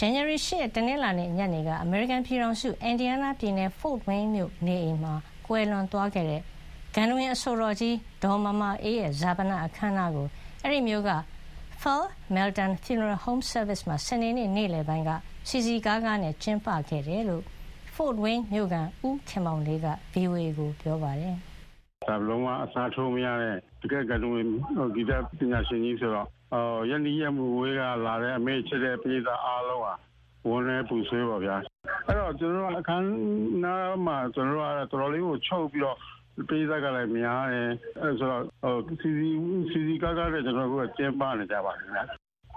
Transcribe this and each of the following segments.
ဇန်နဝါရီ ၈ ရက် တနင်္လာနေ့ညနေက အမေရိကန်ပြည်ထောင်စု အင်ဒီယားနားပြည်နယ် Fort Wayne မြို့ နေအိမ်မှာ ကွယ်လွန်သွားခဲ့တဲ့ ဂန္ဓဝင် အဆိုတော်ကြီး ဒေါ်မာမာအေးရဲ့ ဈာပနအခမ်းအနားကို အဲဒီမြို့က Pearl Melton Funeral Home Service မှာ စနေနေ့ နေ့လယ်ပိုင်းက စည်စည်ကားကားနဲ့ ကျင်းပခဲ့တယ်လို့ Fort Wayne မြို့ခံ ဦးခင်မောင်လေးက VOA ကို ပြောပါတယ်။“ ဒါလုံးဝအစားထိုးမရတဲ့တကယ့်ဂန္ဓဝင်ဂီတပညာရှင်ကြီးဆိုတော့ရက်နီးရက်မဝေးကလာတဲ့အမေ့ချစ်တဲ့ပရိသတ်အားလုံးဟာဝမ်းနည်းပူဆွေးပေါ့ဗျာ။အဲ့တော့ကျွန်တော်တို့အခမ်းအနားမှာကျွန်တော်တို့ကတော်တော်လေးကိုချုပ်ပြီးတော့ပရိသတ်ကလည်းများတယ်အဲဆိုတော့စီစီစီစီကားကားနဲ့ကျွန်တော်တို့ကကျင်းပနေကြပါခင်ဗျာ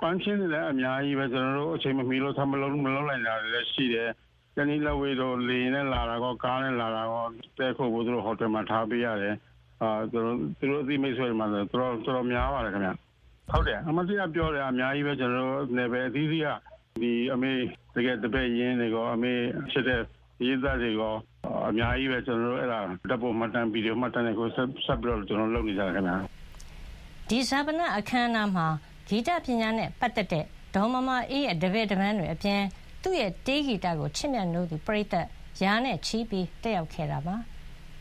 ပန်းချင်းတွေလည်းအများကြီးပဲကျွန်တော်တို့အချိန်မမီလို့သမလုံးမလုံးနိုင်တာလည်းရှိတယ်။ ဒီနေ့လဝေတော့လေနဲ့လာတာကောကားနဲ့လာတာကောတဲခုတ်ဖို့သူတို့ဟိုတယ်မှာထားပေးရတယ်။အာသူတို့သူတို့အသိမိတ်ဆွေတွေမှာဆိုတော့တော်တော်များပါတယ်ခင်ဗျ။ဟုတ်တယ်အမတိကပြောတယ်အများကြီးပဲကျွန်တော်တို့လည်းပဲအသီးသီးကဒီအမေတကယ်တပည့်ရင်းတွေကောအမေဖြစ်တဲ့ရေးသားတွေကောအများကြီးပဲကျွန်တော်တို့အဲ့ဒါဓာတ်ပုံမှတ်တမ်းဗီဒီယိုမှတ်တမ်းတွေကိုဆက်ဆက်ပြီးတော့ကျွန်တော်လုပ်နေကြတယ်ခင်ဗျာဒီဇာပနအခမ်းအနားမှာဂီတပညာနဲ့ပတ်သက်တဲ့ဒေါ်မမအေးရဲ့တပည့်တပန်းတွေအပြင် သူ့ရဲ့တေးဂီတကို ချစ်မြတ်နိုးသူ ပရိသတ် ရာနဲ့ချီးပြီးတက်ရောက်ခဲ့တာပါ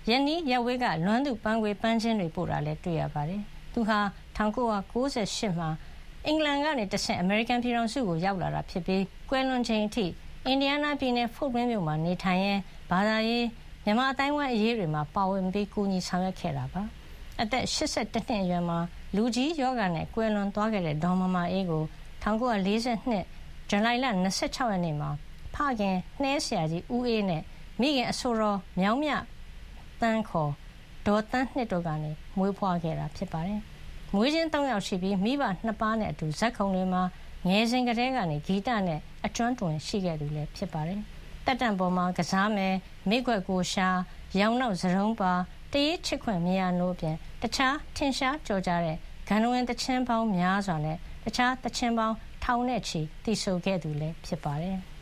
ယနီရဝေးက လွမ်းသူပန်းခွေပန်းချင်းတွေ ပို့တာလည်း တွေ့ရပါတယ် သူဟာ1998မှာ အင်္ဂလန်ကနေတဆင့် အမေရိကန်ပြည်ထောင်စုကို ရောက်လာတာဖြစ်ပြီး ကွယ်လွန်ချိန်အထိ အင်ဒီယားနားပြည်နယ် ဖို့ဝင်းမြို့မှာ နေထိုင်ရင်း ဘာသာရေး မြန်မာအတိုင်းဝိုင်းအရေးတွေမှာ ပါဝင်ပြီးကူညီဆောင်ရွက်ခဲ့တာပါ အသက်82နှစ်အရွယ်မှာ လူကြီးယောဂနဲ့ ကွယ်လွန်သွားခဲ့တဲ့ ဒေါ်မမအေးကို1942 ဇူလိုင်လ26ရက်နေ့မှာ ဖခင်နှဲဆရာကြီး ဦးအေးနဲ့ မိခင်အဆိုတော် မြောင်းမြတန်း ခေါ် ဒေါ်တန်းနှစ်တို့ကနေ မွေးဖွားခဲ့တာ ဖြစ်ပါတယ်။မွေးချင်း ၃ ယောက်ရှိပြီး မိဘနှစ်ပါးနဲ့အတူဇက်ခုံတွေမှာ ငယ်စဉ်ကတည်းကနေ ဂီတနဲ့ အကျွမ်းတွင်ရှိခဲ့သူလည်းဖြစ်ပါတယ်။တက်တံပေါ်မှာ ကစားမယ် မိခွက်ကိုရှာ ရောင်နောက်စရုံးပါတရေးချစ်ခွင့်မရနိုးပြင် တခြား ထင်ရှားကြော်ကြတဲ့ဂန္ဓဝင်တချင်းပေါင်းများစွာနဲ့ တခြားတချင်းပေါင်းထောင်နဲ့ချီတည်ဆိုခဲ့သူလည်းဖြစ်ပါတယ်။